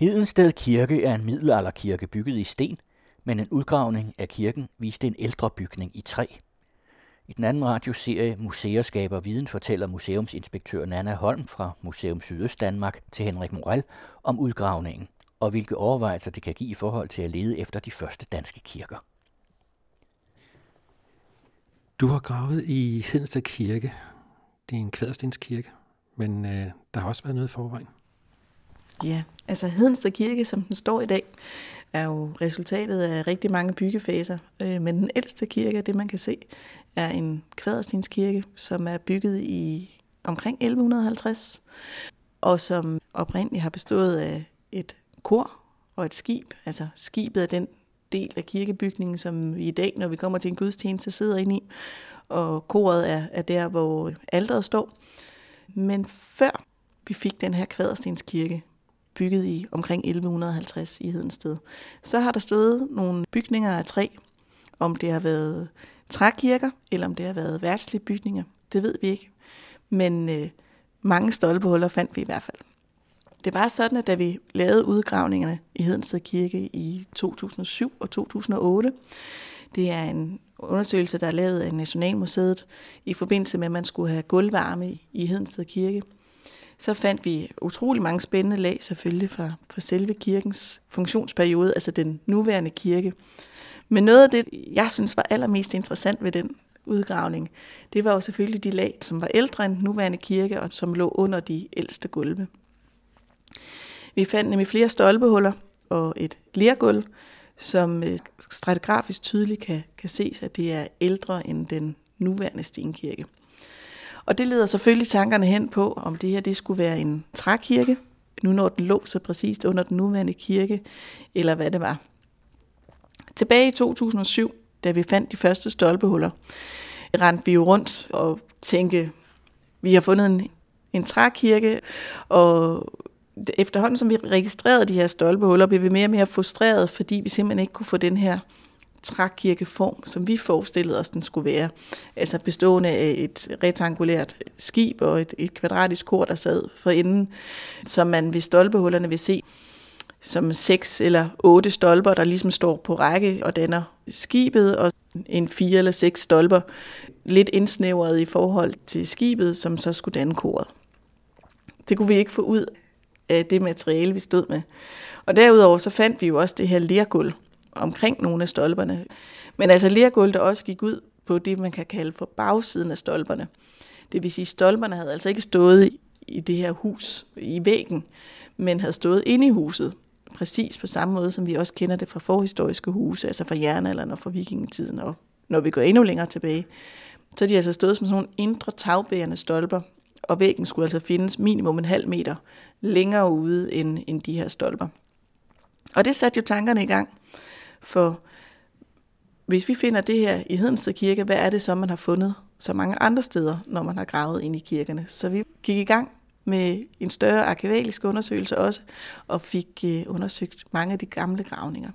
Hedensted Kirke er en middelalderkirke bygget i sten, men en udgravning af kirken viste en ældre bygning i træ. I den anden radioserie Museer skaber viden fortæller museumsinspektør Nana Holm fra Museum Sydøst Danmark til Henrik Morel om udgravningen og hvilke overvejelser det kan give i forhold til at lede efter de første danske kirker. Du har gravet i Hedensted Kirke. Det er en kvaderstenskirke, men øh, der har også været noget i forvejen. Ja, altså Hedensted Kirke, som den står i dag, er jo resultatet af rigtig mange byggefaser. Øh, men den ældste kirke, det man kan se, er en kvaderstenskirke, som er bygget i omkring 1150, og som oprindeligt har bestået af et kor og et skib. Altså skibet er den del af kirkebygningen, som vi i dag, når vi kommer til en gudstjeneste, sidder inde i. Og koret er, er der, hvor alderet står. Men før vi fik den her kvaderstenskirke, bygget i omkring 1150 i Hedensted, så har der stået nogle bygninger af træ. Om det har været trækirker, eller om det har været værtslige bygninger, det ved vi ikke. Men øh, mange stolpehuller fandt vi i hvert fald. Det var sådan, at da vi lavede udgravningerne i Hedensted Kirke i 2007 og 2008, det er en undersøgelse, der er lavet af Nationalmuseet i forbindelse med, at man skulle have gulvvarme i Hedensted Kirke. Så fandt vi utrolig mange spændende lag selvfølgelig fra, fra selve kirkens funktionsperiode, altså den nuværende kirke. Men noget af det, jeg synes var allermest interessant ved den udgravning, det var jo selvfølgelig de lag, som var ældre end den nuværende kirke, og som lå under de ældste gulve. Vi fandt nemlig flere stolpehuller og et lergulv, som øh, stratigrafisk tydeligt kan, kan ses, at det er ældre end den nuværende stenkirke. Og det leder selvfølgelig tankerne hen på, om det her det skulle være en trækirke, nu når den lå så præcist under den nuværende kirke, eller hvad det var. Tilbage i 2007, da vi fandt de første stolpehuller, rendte vi jo rundt og tænkte, vi har fundet en, en trækirke, og efterhånden som vi registrerede de her stolpehuller, blev vi mere og mere frustreret, fordi vi simpelthen ikke kunne få den her trækirkeform, som vi forestillede os, den skulle være. Altså bestående af et rektangulært skib og et, et kvadratisk kor, der sad for inden, som man ved stolpehullerne vil se som seks eller otte stolper, der ligesom står på række og danner skibet, og en fire eller seks stolper, lidt indsnævret i forhold til skibet, som så skulle danne koret. Det kunne vi ikke få ud af det materiale, vi stod med. Og derudover så fandt vi jo også det her lergulv omkring nogle af stolperne. Men altså lergulv, der også gik ud på det, man kan kalde for bagsiden af stolperne. Det vil sige, at stolperne havde altså ikke stået i det her hus i væggen, men havde stået inde i huset, præcis på samme måde, som vi også kender det fra forhistoriske huse, altså fra jernalderen og fra vikingetiden, og når vi går endnu længere tilbage. Så de altså stået som sådan nogle indre tagbærende stolper, og væggen skulle altså findes minimum en halv meter længere ude end, end de her stolper. Og det satte jo tankerne i gang, for hvis vi finder det her i Hedensted Kirke, hvad er det så, man har fundet så mange andre steder, når man har gravet ind i kirkerne? Så vi gik i gang med en større arkæologisk undersøgelse også, og fik øh, undersøgt mange af de gamle gravninger.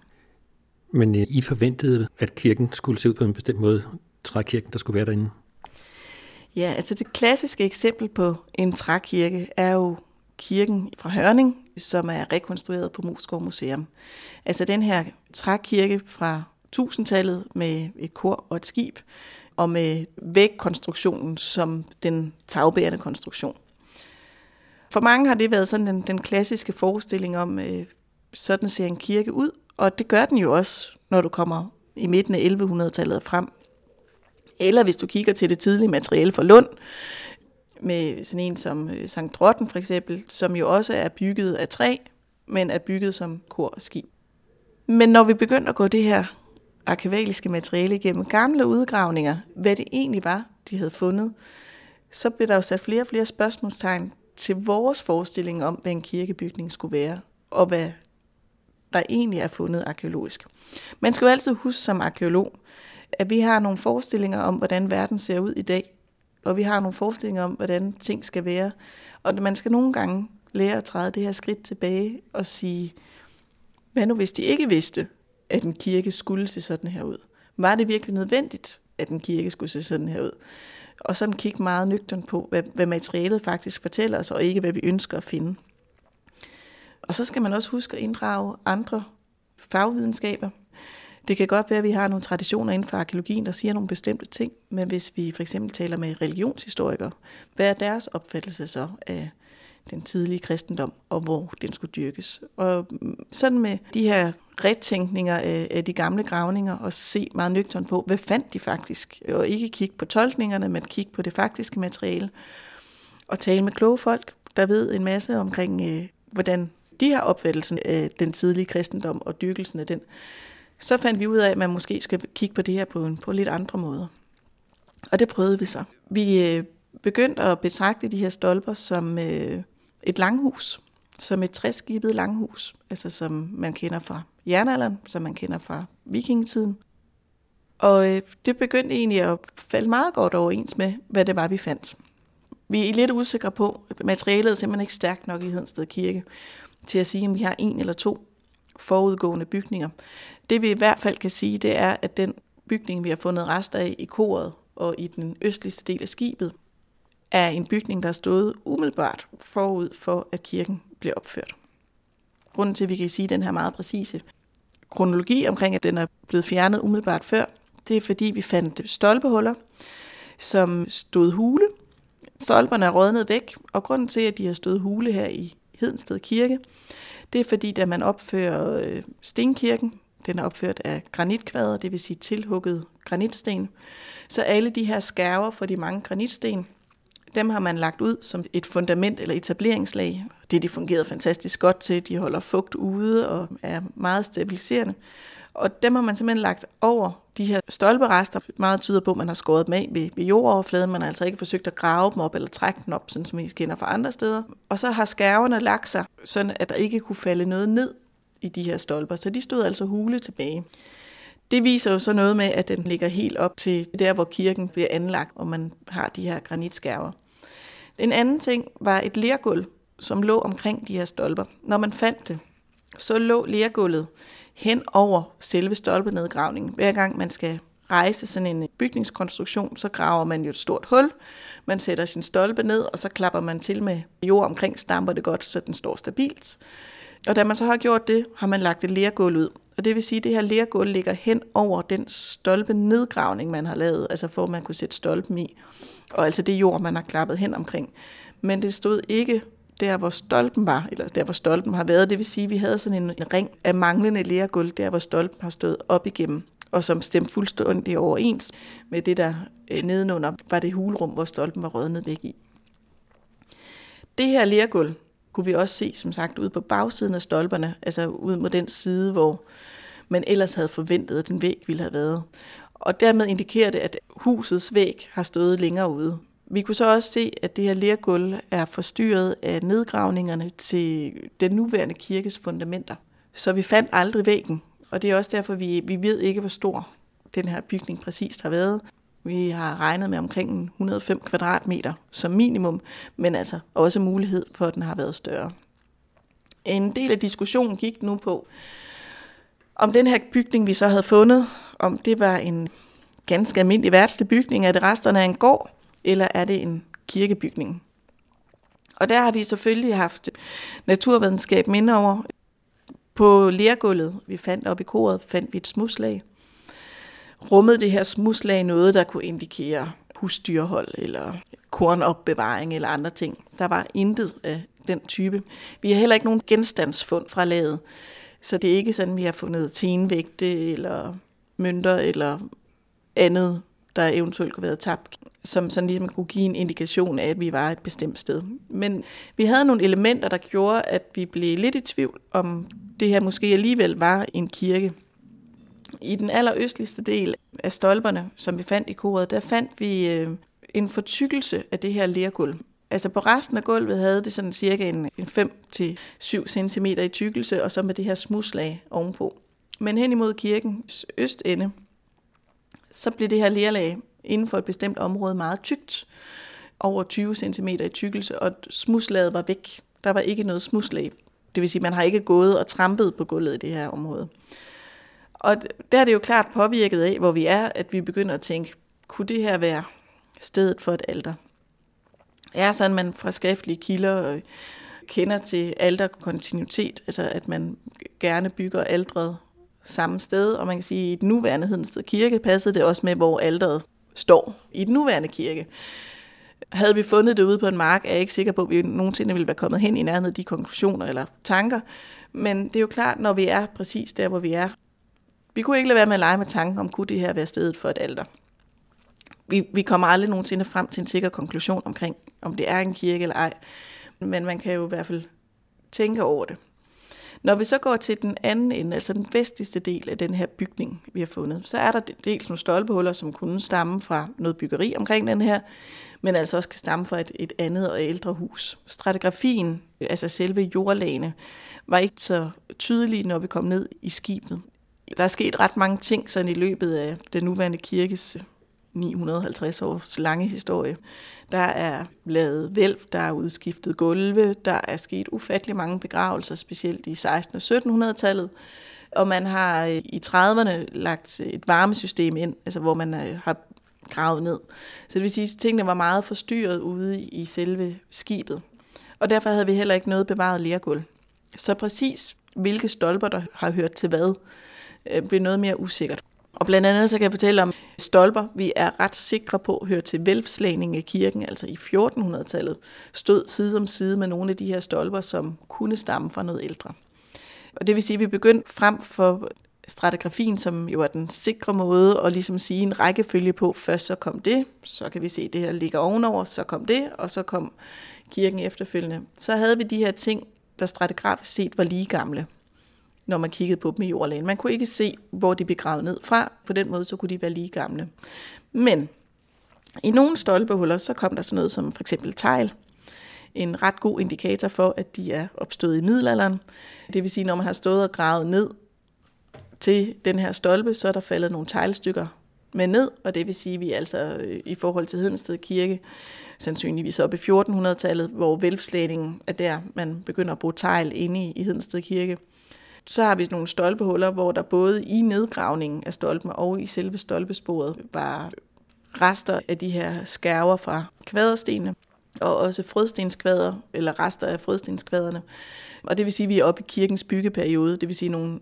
Men øh, I forventede, at kirken skulle se ud på en bestemt måde, trækirken, der skulle være derinde? Ja, altså det klassiske eksempel på en trækirke er jo kirken fra Hørning, som er rekonstrueret på Moskov Museum. Altså den her trækirke fra 1000-tallet med et kor og et skib, og med vægkonstruktionen som den tagbærende konstruktion. For mange har det været sådan den, den klassiske forestilling om, øh, sådan ser en kirke ud, og det gør den jo også, når du kommer i midten af 1100-tallet frem. Eller hvis du kigger til det tidlige materiale fra Lund, med sådan en som øh, Sankt Drotten for eksempel, som jo også er bygget af træ, men er bygget som kor og skib. Men når vi begyndte at gå det her arkivaliske materiale igennem gamle udgravninger, hvad det egentlig var, de havde fundet, så blev der jo sat flere og flere spørgsmålstegn til vores forestilling om, hvad en kirkebygning skulle være, og hvad der egentlig er fundet arkeologisk. Man skal jo altid huske som arkeolog, at vi har nogle forestillinger om, hvordan verden ser ud i dag, og vi har nogle forestillinger om, hvordan ting skal være. Og man skal nogle gange lære at træde det her skridt tilbage og sige, hvad nu hvis de ikke vidste, at en kirke skulle se sådan her ud? Var det virkelig nødvendigt, at en kirke skulle se sådan her ud? Og sådan kigge meget nøgtern på, hvad, hvad materialet faktisk fortæller os, og ikke hvad vi ønsker at finde. Og så skal man også huske at inddrage andre fagvidenskaber. Det kan godt være, at vi har nogle traditioner inden for arkeologien, der siger nogle bestemte ting, men hvis vi for eksempel taler med religionshistorikere, hvad er deres opfattelse så af den tidlige kristendom, og hvor den skulle dyrkes. Og mm, sådan med de her rettænkninger af, de gamle gravninger, og se meget nøgtern på, hvad fandt de faktisk, og ikke kigge på tolkningerne, men kigge på det faktiske materiale, og tale med kloge folk, der ved en masse omkring, øh, hvordan de har opfattelsen af den tidlige kristendom og dyrkelsen af den. Så fandt vi ud af, at man måske skal kigge på det her på, en, på lidt andre måder. Og det prøvede vi så. Vi øh, begyndte at betragte de her stolper som øh, et langhus, som et træskibet langhus, altså som man kender fra jernalderen, som man kender fra vikingetiden. Og øh, det begyndte egentlig at falde meget godt overens med, hvad det var, vi fandt. Vi er lidt usikre på, at materialet er simpelthen ikke stærkt nok i Hedensted Kirke til at sige, om vi har en eller to forudgående bygninger. Det vi i hvert fald kan sige, det er, at den bygning, vi har fundet rester af i koret og i den østligste del af skibet, er en bygning, der er stået umiddelbart forud for, at kirken blev opført. Grunden til, at vi kan sige den her meget præcise kronologi omkring, at den er blevet fjernet umiddelbart før, det er fordi, vi fandt stolpehuller, som stod hule. Stolperne er rådnet væk, og grunden til, at de har stået hule her i Hedensted Kirke, det er fordi, da man opfører øh, stenkirken, den er opført af granitkvader, det vil sige tilhugget granitsten, så alle de her skærver for de mange granitsten, dem har man lagt ud som et fundament eller etableringslag. Det de fungerede fantastisk godt til. De holder fugt ude og er meget stabiliserende. Og dem har man simpelthen lagt over de her stolperester. Meget tyder på, at man har skåret dem af ved, ved jordoverfladen. Man har altså ikke forsøgt at grave dem op eller trække dem op, sådan som vi kender fra andre steder. Og så har skærverne lagt sig, sådan at der ikke kunne falde noget ned i de her stolper. Så de stod altså hule tilbage. Det viser jo så noget med, at den ligger helt op til der, hvor kirken bliver anlagt, og man har de her granitskærver. En anden ting var et lergulv, som lå omkring de her stolper. Når man fandt det, så lå lergulvet hen over selve stolpenedgravningen. Hver gang man skal rejse sådan en bygningskonstruktion, så graver man jo et stort hul. Man sætter sin stolpe ned, og så klapper man til med jord omkring, stamper det godt, så den står stabilt. Og da man så har gjort det, har man lagt et lergulv ud. Og det vil sige, at det her lergulv ligger hen over den stolpe nedgravning, man har lavet, altså for at man kunne sætte stolpen i. Og altså det jord, man har klappet hen omkring. Men det stod ikke der, hvor stolpen var, eller der, hvor stolpen har været. Det vil sige, at vi havde sådan en ring af manglende lergulv, der hvor stolpen har stået op igennem, og som stemte fuldstændig overens med det, der øh, nedenunder var det hulrum, hvor stolpen var rødnet væk i. Det her lergulv kunne vi også se, som sagt, ude på bagsiden af stolperne, altså ud mod den side, hvor man ellers havde forventet, at den væg ville have været. Og dermed indikerer det, at husets væg har stået længere ude. Vi kunne så også se, at det her lergulv er forstyrret af nedgravningerne til den nuværende kirkes fundamenter. Så vi fandt aldrig væggen, og det er også derfor, vi, vi ved ikke, hvor stor den her bygning præcist har været. Vi har regnet med omkring 105 kvadratmeter som minimum, men altså også mulighed for, at den har været større. En del af diskussionen gik nu på, om den her bygning, vi så havde fundet, om det var en ganske almindelig værtslig bygning, er det resterne af en gård, eller er det en kirkebygning? Og der har vi selvfølgelig haft naturvidenskab minde over. På lærgulvet, vi fandt op i koret, fandt vi et smuslag. Rummede det her smuslag noget, der kunne indikere husdyrhold eller kornopbevaring eller andre ting. Der var intet af den type. Vi har heller ikke nogen genstandsfund fra laget, så det er ikke sådan, at vi har fundet tenvægte eller mønter eller andet, der eventuelt kunne være tabt, som sådan ligesom kunne give en indikation af, at vi var et bestemt sted. Men vi havde nogle elementer, der gjorde, at vi blev lidt i tvivl, om det her måske alligevel var en kirke. I den allerøstligste del af stolperne, som vi fandt i koret, der fandt vi øh, en fortykkelse af det her lergulv. Altså på resten af gulvet havde det sådan cirka en, en 5-7 cm i tykkelse, og så med det her smuslag ovenpå. Men hen imod kirkens østende, så blev det her lerlag inden for et bestemt område meget tykt, over 20 cm i tykkelse, og smuslaget var væk. Der var ikke noget smuslag. Det vil sige, at man har ikke gået og trampet på gulvet i det her område. Og der er det jo klart påvirket af, hvor vi er, at vi begynder at tænke, kunne det her være stedet for et alter? er sådan, man fra skriftlige kilder øh, kender til alderkontinuitet, altså at man gerne bygger aldret samme sted, og man kan sige, at i den nuværende Hedensted Kirke passede det også med, hvor alderet står i den nuværende kirke. Havde vi fundet det ude på en mark, er jeg ikke sikker på, at vi nogensinde ville være kommet hen i nærheden af de konklusioner eller tanker. Men det er jo klart, når vi er præcis der, hvor vi er. Vi kunne ikke lade være med at lege med tanken om, kunne det her være stedet for et alter. Vi, vi kommer aldrig nogensinde frem til en sikker konklusion omkring, om det er en kirke eller ej. Men man kan jo i hvert fald tænke over det. Når vi så går til den anden ende, altså den vestligste del af den her bygning, vi har fundet, så er der dels nogle stolpehuller, som kunne stamme fra noget byggeri omkring den her, men altså også kan stamme fra et, et andet og ældre hus. Stratigrafien, altså selve jordlagene, var ikke så tydelig, når vi kom ned i skibet. Der er sket ret mange ting sådan i løbet af den nuværende kirkes 950 års lange historie. Der er lavet vælv, der er udskiftet gulve, der er sket ufattelig mange begravelser, specielt i 1600- og 1700-tallet. Og man har øh, i 30'erne lagt et varmesystem ind, altså hvor man øh, har gravet ned. Så det vil sige, at tingene var meget forstyrret ude i selve skibet. Og derfor havde vi heller ikke noget bevaret lærgulv. Så præcis hvilke stolper, der har hørt til hvad, øh, blev noget mere usikkert. Og blandt andet så kan jeg fortælle om stolper, vi er ret sikre på hører til velfslagning af kirken, altså i 1400-tallet, stod side om side med nogle af de her stolper, som kunne stamme fra noget ældre. Og det vil sige, at vi begyndte frem for stratigrafien, som jo er den sikre måde at ligesom sige en rækkefølge på. Først så kom det, så kan vi se, at det her ligger ovenover, så kom det, og så kom kirken efterfølgende. Så havde vi de her ting, der stratigrafisk set var lige gamle når man kiggede på dem i jordlagen. Man kunne ikke se, hvor de blev gravet ned fra. På den måde, så kunne de være lige gamle. Men i nogle stolpehuller, så kom der sådan noget som for eksempel tegl. En ret god indikator for, at de er opstået i middelalderen. Det vil sige, når man har stået og gravet ned til den her stolpe, så er der faldet nogle teglstykker med ned, og det vil sige, at vi altså øh, i forhold til Hedensted Kirke, sandsynligvis op i 1400-tallet, hvor vælvslægningen er der, man begynder at bruge tegl inde i Hedensted Kirke så har vi nogle stolpehuller, hvor der både i nedgravningen af stolpen og i selve stolpesporet var rester af de her skærver fra kvaderstenene, og også frødstenskvader, eller rester af frødstenskvaderne. Og det vil sige, at vi er oppe i kirkens byggeperiode, det vil sige nogle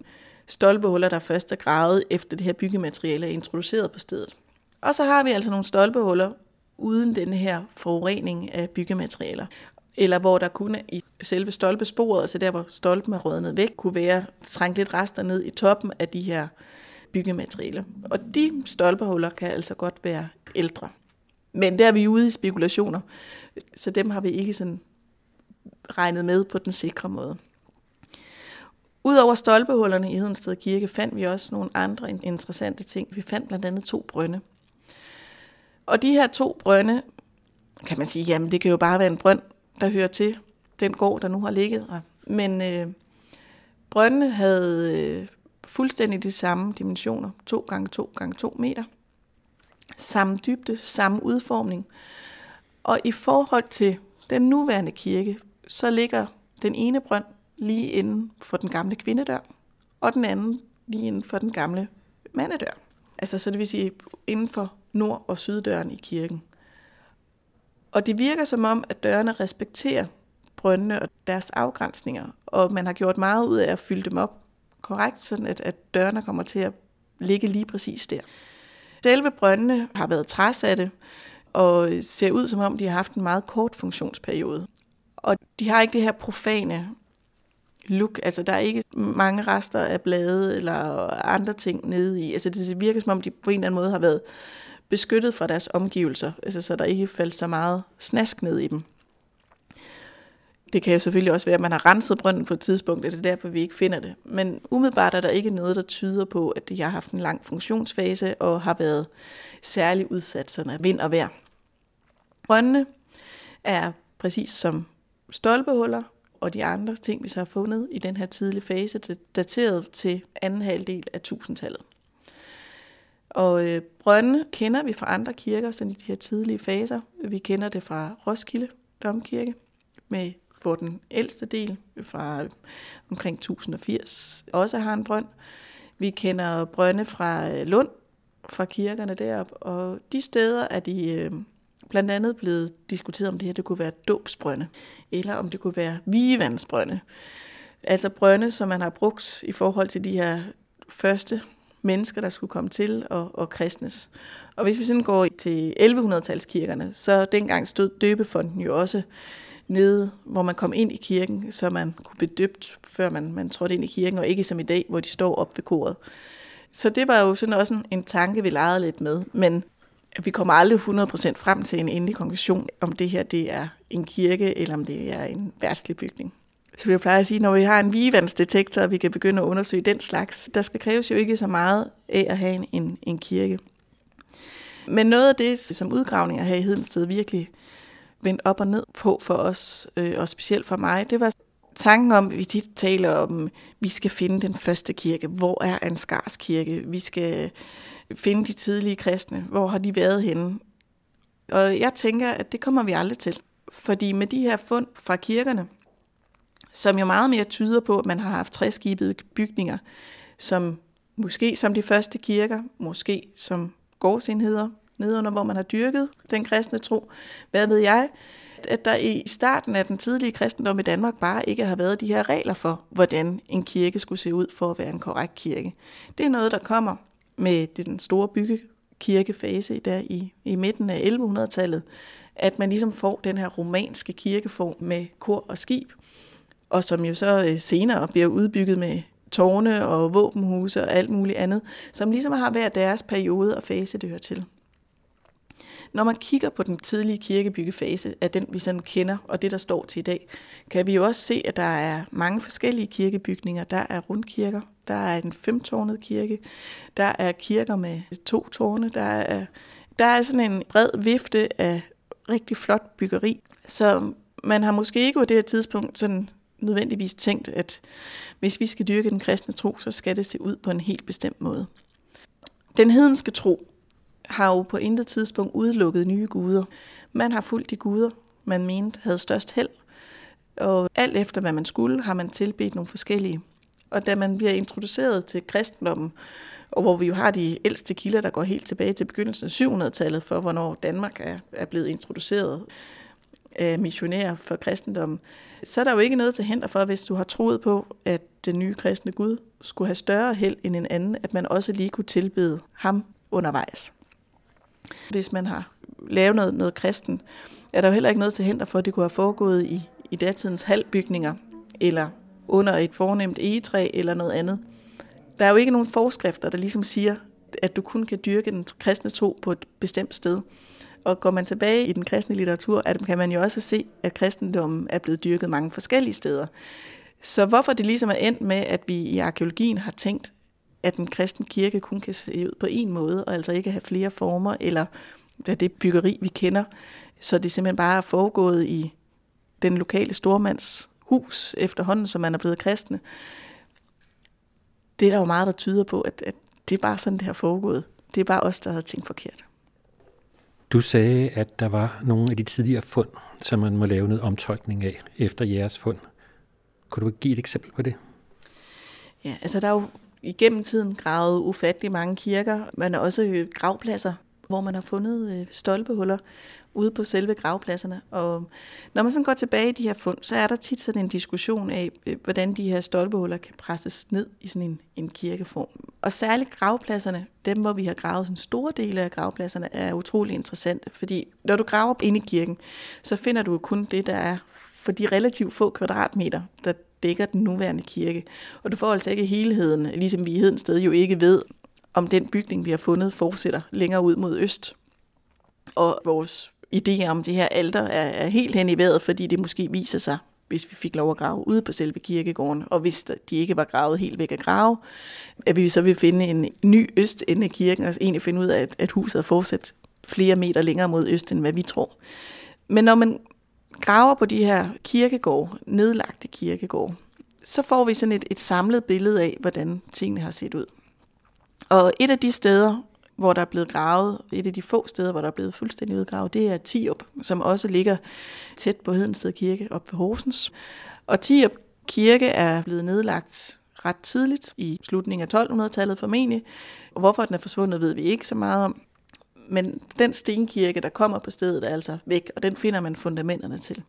stolpehuller, der først er gravet efter det her byggemateriale er introduceret på stedet. Og så har vi altså nogle stolpehuller uden den her forurening af byggematerialer eller hvor der kunne i selve stolpesporet, altså der hvor stolpen er rådnet væk, kunne være trængt lidt rester ned i toppen af de her byggematerialer. Og de stolpehuller kan altså godt være ældre. Men der er vi ude i spekulationer, så dem har vi ikke sådan regnet med på den sikre måde. Udover stolpehullerne i Hedensted Kirke fandt vi også nogle andre interessante ting. Vi fandt blandt andet to brønde. Og de her to brønde, kan man sige, jamen det kan jo bare være en brønd, der hører til den gård, der nu har ligget. Men øh, brøndene havde øh, fuldstændig de samme dimensioner, 2 gange 2 gange 2 meter. Samme dybde, samme udformning. Og i forhold til den nuværende kirke, så ligger den ene brønd lige inden for den gamle kvindedør, og den anden lige inden for den gamle mandedør. Altså så det vil sige inden for nord- og syddøren i kirken. Og det virker som om, at dørene respekterer brøndene og deres afgrænsninger, og man har gjort meget ud af at fylde dem op korrekt, sådan at, at dørene kommer til at ligge lige præcis der. Selve brøndene har været træsatte, og ser ud som om, de har haft en meget kort funktionsperiode. Og de har ikke det her profane look. Altså, der er ikke mange rester af blade eller andre ting nede i. Altså, det virker som om, de på en eller anden måde har været beskyttet fra deres omgivelser, altså så der ikke faldt så meget snask ned i dem. Det kan jo selvfølgelig også være, at man har renset brønden på et tidspunkt, og det er derfor, vi ikke finder det. Men umiddelbart er der ikke noget, der tyder på, at jeg har haft en lang funktionsfase og har været særlig udsat sådan af vind og vejr. Brøndene er præcis som stolpehuller og de andre ting, vi så har fundet i den her tidlige fase, dateret til anden halvdel af tusindtallet. Og øh, brønde kender vi fra andre kirker, sådan i de her tidlige faser. Vi kender det fra Roskilde Domkirke, med, hvor den ældste del fra omkring 1080 også har en brønd. Vi kender brønde fra øh, Lund, fra kirkerne derop, og de steder er de øh, blandt andet blevet diskuteret, om det her det kunne være dåbsbrønde, eller om det kunne være vigevandsbrønde. Altså brønde, som man har brugt i forhold til de her første mennesker, der skulle komme til og, og kristnes. Og hvis vi sådan går til 1100-talskirkerne, så dengang stod døbefonden jo også nede, hvor man kom ind i kirken, så man kunne blive døbt, før man, man trådte ind i kirken, og ikke som i dag, hvor de står op ved koret. Så det var jo sådan også en, en tanke, vi legede lidt med. Men vi kommer aldrig 100% frem til en endelig konklusion, om det her det er en kirke, eller om det er en værtslig bygning. Så vi plejer at sige, når vi har en vigevandsdetektor, og vi kan begynde at undersøge den slags, der skal kræves jo ikke så meget af at have en, en kirke. Men noget af det, som udgravninger her i Hedensted virkelig vendt op og ned på for os, øh, og specielt for mig, det var tanken om, at vi tit taler om, at vi skal finde den første kirke. Hvor er Ansgars kirke? Vi skal finde de tidlige kristne. Hvor har de været henne? Og jeg tænker, at det kommer vi aldrig til. Fordi med de her fund fra kirkerne, som jo meget mere tyder på, at man har haft træskibede bygninger, som måske som de første kirker, måske som gårdsenheder, nedunder, hvor man har dyrket den kristne tro. Hvad ved jeg? At der i starten af den tidlige kristendom i Danmark bare ikke har været de her regler for, hvordan en kirke skulle se ud for at være en korrekt kirke. Det er noget, der kommer med den store byggekirkefase der i, i midten af 1100-tallet, at man ligesom får den her romanske kirkeform med kor og skib, og som jo så øh, senere bliver udbygget med tårne og våbenhuse og alt muligt andet, som ligesom har hver deres periode og fase, det hører til. Når man kigger på den tidlige kirkebyggefase af den, vi sådan kender, og det, der står til i dag, kan vi jo også se, at der er mange forskellige kirkebygninger. Der er rundkirker, der er en femtårnet kirke, der er kirker med to tårne, der er, der er sådan en bred vifte af rigtig flot byggeri. Så man har måske ikke på det her tidspunkt sådan nødvendigvis tænkt, at hvis vi skal dyrke den kristne tro, så skal det se ud på en helt bestemt måde. Den hedenske tro har jo på intet tidspunkt udelukket nye guder. Man har fulgt de guder, man mente havde størst held, og alt efter hvad man skulle, har man tilbedt nogle forskellige. Og da man bliver introduceret til kristendommen, og hvor vi jo har de ældste kilder, der går helt tilbage til begyndelsen af 700-tallet, for hvornår Danmark er, er blevet introduceret øh, missionærer for kristendommen, så er der jo ikke noget til hænder for, hvis du har troet på, at den nye kristne Gud skulle have større held end en anden, at man også lige kunne tilbede ham undervejs. Hvis man har lavet noget, noget kristen, er der jo heller ikke noget til hænder for, at det kunne have foregået i, i datidens halvbygninger, eller under et fornemt egetræ, eller noget andet. Der er jo ikke nogen forskrifter, der ligesom siger, at du kun kan dyrke den kristne tro på et bestemt sted. Og går man tilbage i den kristne litteratur, at kan man jo også se, at kristendommen er blevet dyrket mange forskellige steder. Så hvorfor det ligesom er endt med, at vi i arkeologien har tænkt, at den kristne kirke kun kan se ud på en måde, og altså ikke have flere former, eller det byggeri, vi kender, så det simpelthen bare er foregået i den lokale stormands hus efterhånden, som man er blevet kristne. Det er der jo meget, der tyder på, at, at det er bare sådan, det har foregået. Det er bare os, der har tænkt forkert. Du sagde, at der var nogle af de tidligere fund, som man må lave noget omtolkning af efter jeres fund. Kunne du give et eksempel på det? Ja, altså der er jo igennem tiden gravet ufattelig mange kirker, men også øh, gravpladser, hvor man har fundet øh, stolpehuller ude på selve gravpladserne. Og når man så går tilbage i de her fund, så er der tit sådan en diskussion af, øh, hvordan de her stolpehuller kan presses ned i sådan en, en kirkeform. Og særligt gravpladserne, dem hvor vi har gravet sådan store dele af gravpladserne, er utrolig interessante, fordi når du graver ind i kirken, så finder du kun det, der er for de relativt få kvadratmeter, der dækker den nuværende kirke. Og du får altså ikke helheden, ligesom vi i Hedensted jo ikke ved, om den bygning, vi har fundet, fortsætter længere ud mod øst. Og vores idé om det her alter er, er helt hen i vejret, fordi det måske viser sig, hvis vi fik lov at grave ude på selve kirkegården, og hvis de ikke var gravet helt væk af grave, at vi så vil finde en ny østende af kirken, og egentlig finde ud af, at, at huset er fortsat flere meter længere mod øst, end hvad vi tror. Men når man graver på de her kirkegård, nedlagte kirkegård, så får vi sådan et, et samlet billede af, hvordan tingene har set ud. Og et af de steder, hvor der er blevet gravet, et af de få steder, hvor der er blevet fuldstændig udgravet, det er Tiop, som også ligger tæt på Hedensted Kirke op ved Horsens. Og Tiop Kirke er blevet nedlagt ret tidligt, i slutningen af 1200-tallet formentlig. Og hvorfor den er forsvundet, ved vi ikke så meget om. Men den stenkirke, der kommer på stedet, er altså væk, og den finder man fundamenterne til.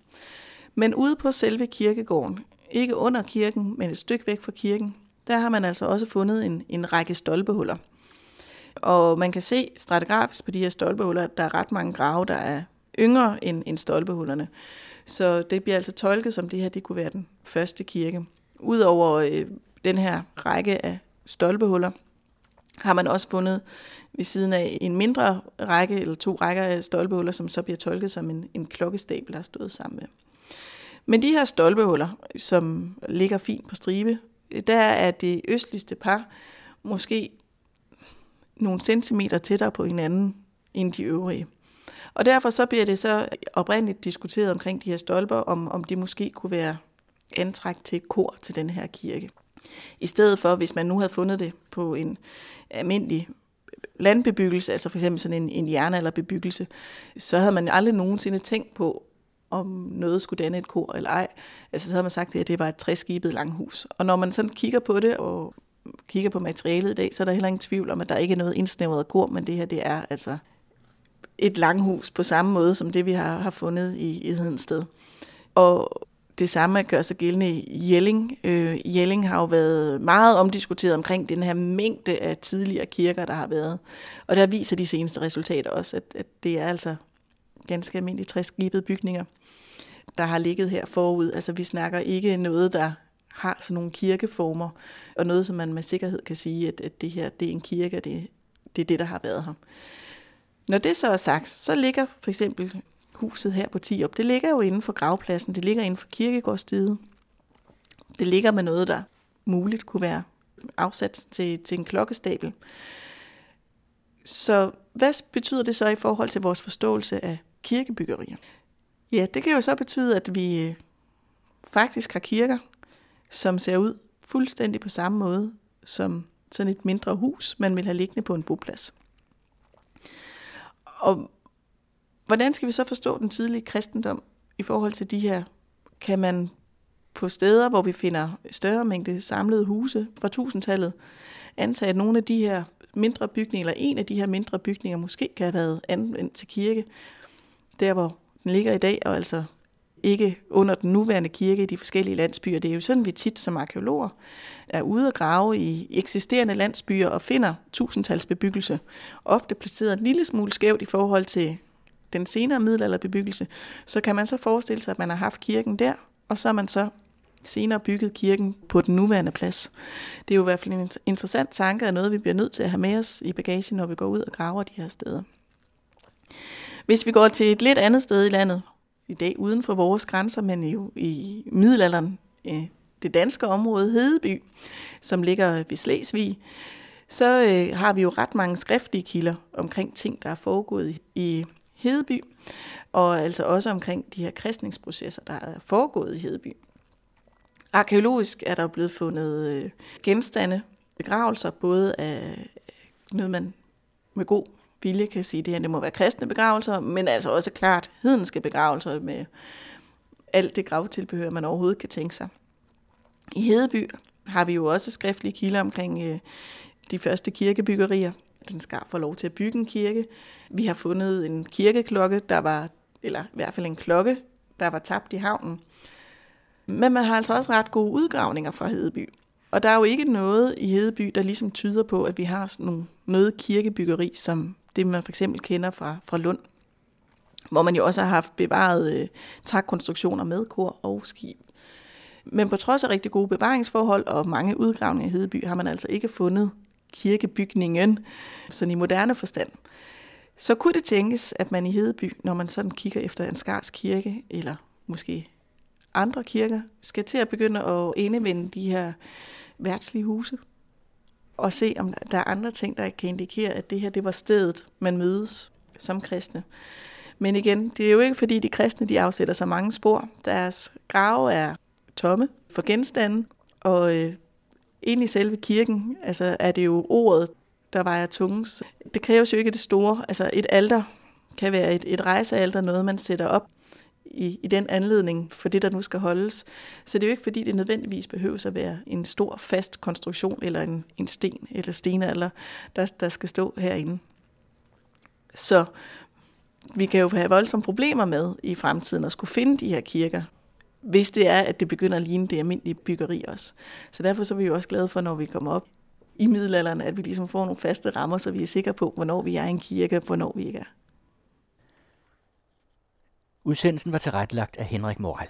Men ude på selve kirkegården, ikke under kirken, men et stykke væk fra kirken, der har man altså også fundet en, en række stolpehuller. Og man kan se stratigrafisk på de her stolpehuller, at der er ret mange grave, der er yngre end, end stolpehullerne. Så det bliver altså tolket som, det her det kunne være den første kirke. Udover øh, den her række af stolpehuller, har man også fundet ved siden af en mindre række, eller to rækker af stolpehuller, som så bliver tolket som en, en klokkestabel, der har stået sammen med. Men de her stolpehuller, som ligger fint på stribe, der er det østligste par måske nogle centimeter tættere på hinanden end de øvrige. Og derfor så bliver det så oprindeligt diskuteret omkring de her stolper, om, om det måske kunne være antræk til kor til den her kirke. I stedet for, hvis man nu havde fundet det på en almindelig landbebyggelse, altså for eksempel sådan en, en jernalderbebyggelse, så havde man aldrig nogensinde tænkt på, om noget skulle danne et kor eller ej. Altså så havde man sagt, at det var et træskibet langhus. Og når man sådan kigger på det og kigger på materialet i dag, så er der heller ingen tvivl om, at der ikke er noget indsnævret kor, men det her det er altså et langhus på samme måde som det, vi har, har fundet i, i Hedensted. Og det samme gør sig gældende i Jelling. Øh, Jelling har jo været meget omdiskuteret omkring den her mængde af tidligere kirker, der har været. Og der viser de seneste resultater også, at, at det er altså ganske almindelige træskibede bygninger, der har ligget her forud. Altså vi snakker ikke noget, der har sådan nogle kirkeformer, og noget, som man med sikkerhed kan sige, at, at det her det er en kirke, og det, det er det, der har været her. Når det så er sagt, så ligger for eksempel huset her på Tiop, det ligger jo inden for gravpladsen, det ligger inden for kirkegårdsdiget. Det ligger med noget, der muligt kunne være afsat til, til en klokkestabel. Så hvad betyder det så i forhold til vores forståelse af kirkebyggerier? Ja, det kan jo så betyde, at vi øh, faktisk har kirker, som ser ud fuldstændig på samme måde som sådan et mindre hus, man vil have liggende på en boplads. Og hvordan skal vi så forstå den tidlige kristendom i forhold til de her? Kan man på steder, hvor vi finder større mængde samlede huse fra tusindtallet, antage, at nogle af de her mindre bygninger, eller en af de her mindre bygninger, måske kan have været anvendt til kirke, der hvor den ligger i dag, og altså ikke under den nuværende kirke i de forskellige landsbyer. Det er jo sådan, vi tit som arkeologer er ude og grave i eksisterende landsbyer og finder tusindtalsbebyggelse. Ofte placeret en lille smule skævt i forhold til den senere middelalderbebyggelse. Så kan man så forestille sig, at man har haft kirken der, og så har man så senere bygget kirken på den nuværende plads. Det er jo i hvert fald en interessant tanke, og noget vi bliver nødt til at have med os i bagagen, når vi går ud og graver de her steder. Hvis vi går til et lidt andet sted i landet, i dag uden for vores grænser, men jo i middelalderen, øh, det danske område Hedeby, som ligger ved Slesvig, så øh, har vi jo ret mange skriftlige kilder omkring ting, der er foregået i Hedeby, og altså også omkring de her kristningsprocesser, der er foregået i Hedeby. Arkeologisk er der blevet fundet øh, genstande, begravelser, både af noget, man med god vilje kan sige, det her det må være kristne begravelser, men altså også klart hedenske begravelser med alt det gravtilbehør, man overhovedet kan tænke sig. I Hedeby har vi jo også skriftlige kilder omkring øh, de første kirkebyggerier. Den skal få lov til at bygge en kirke. Vi har fundet en kirkeklokke, der var, eller i hvert fald en klokke, der var tabt i havnen. Men man har altså også ret gode udgravninger fra Hedeby. Og der er jo ikke noget i Hedeby, der ligesom tyder på, at vi har sådan nogle, noget kirkebyggeri, som det man for eksempel kender fra, fra Lund, hvor man jo også har haft bevaret øh, takkonstruktioner med kor og skib. Men på trods af rigtig gode bevaringsforhold og mange udgravninger i Hedeby, har man altså ikke fundet kirkebygningen, sådan i moderne forstand. Så kunne det tænkes, at man i Hedeby, når man sådan kigger efter en skars kirke, eller måske andre kirker, skal til at begynde at indevende de her værtslige huse, og se, om der er andre ting, der kan indikere, at det her det var stedet, man mødes som kristne. Men igen, det er jo ikke fordi de kristne de afsætter så mange spor. Deres grave er tomme for genstande, og øh, inde i selve kirken altså er det jo ordet, der vejer tungens. Det kræves jo ikke det store. Altså et alter kan være et, et rejsealter, noget man sætter op i, i den anledning for det, der nu skal holdes. Så det er jo ikke, fordi det nødvendigvis behøver at være en stor, fast konstruktion eller en, en sten eller stenalder, der, der skal stå herinde. Så vi kan jo have voldsomme problemer med i fremtiden at skulle finde de her kirker, hvis det er, at det begynder at ligne det almindelige byggeri også. Så derfor så er vi jo også glade for, når vi kommer op i middelalderen, at vi ligesom får nogle faste rammer, så vi er sikre på, hvornår vi er i en kirke, og hvornår vi ikke er. Udsendelsen var tilrettelagt af Henrik Moral.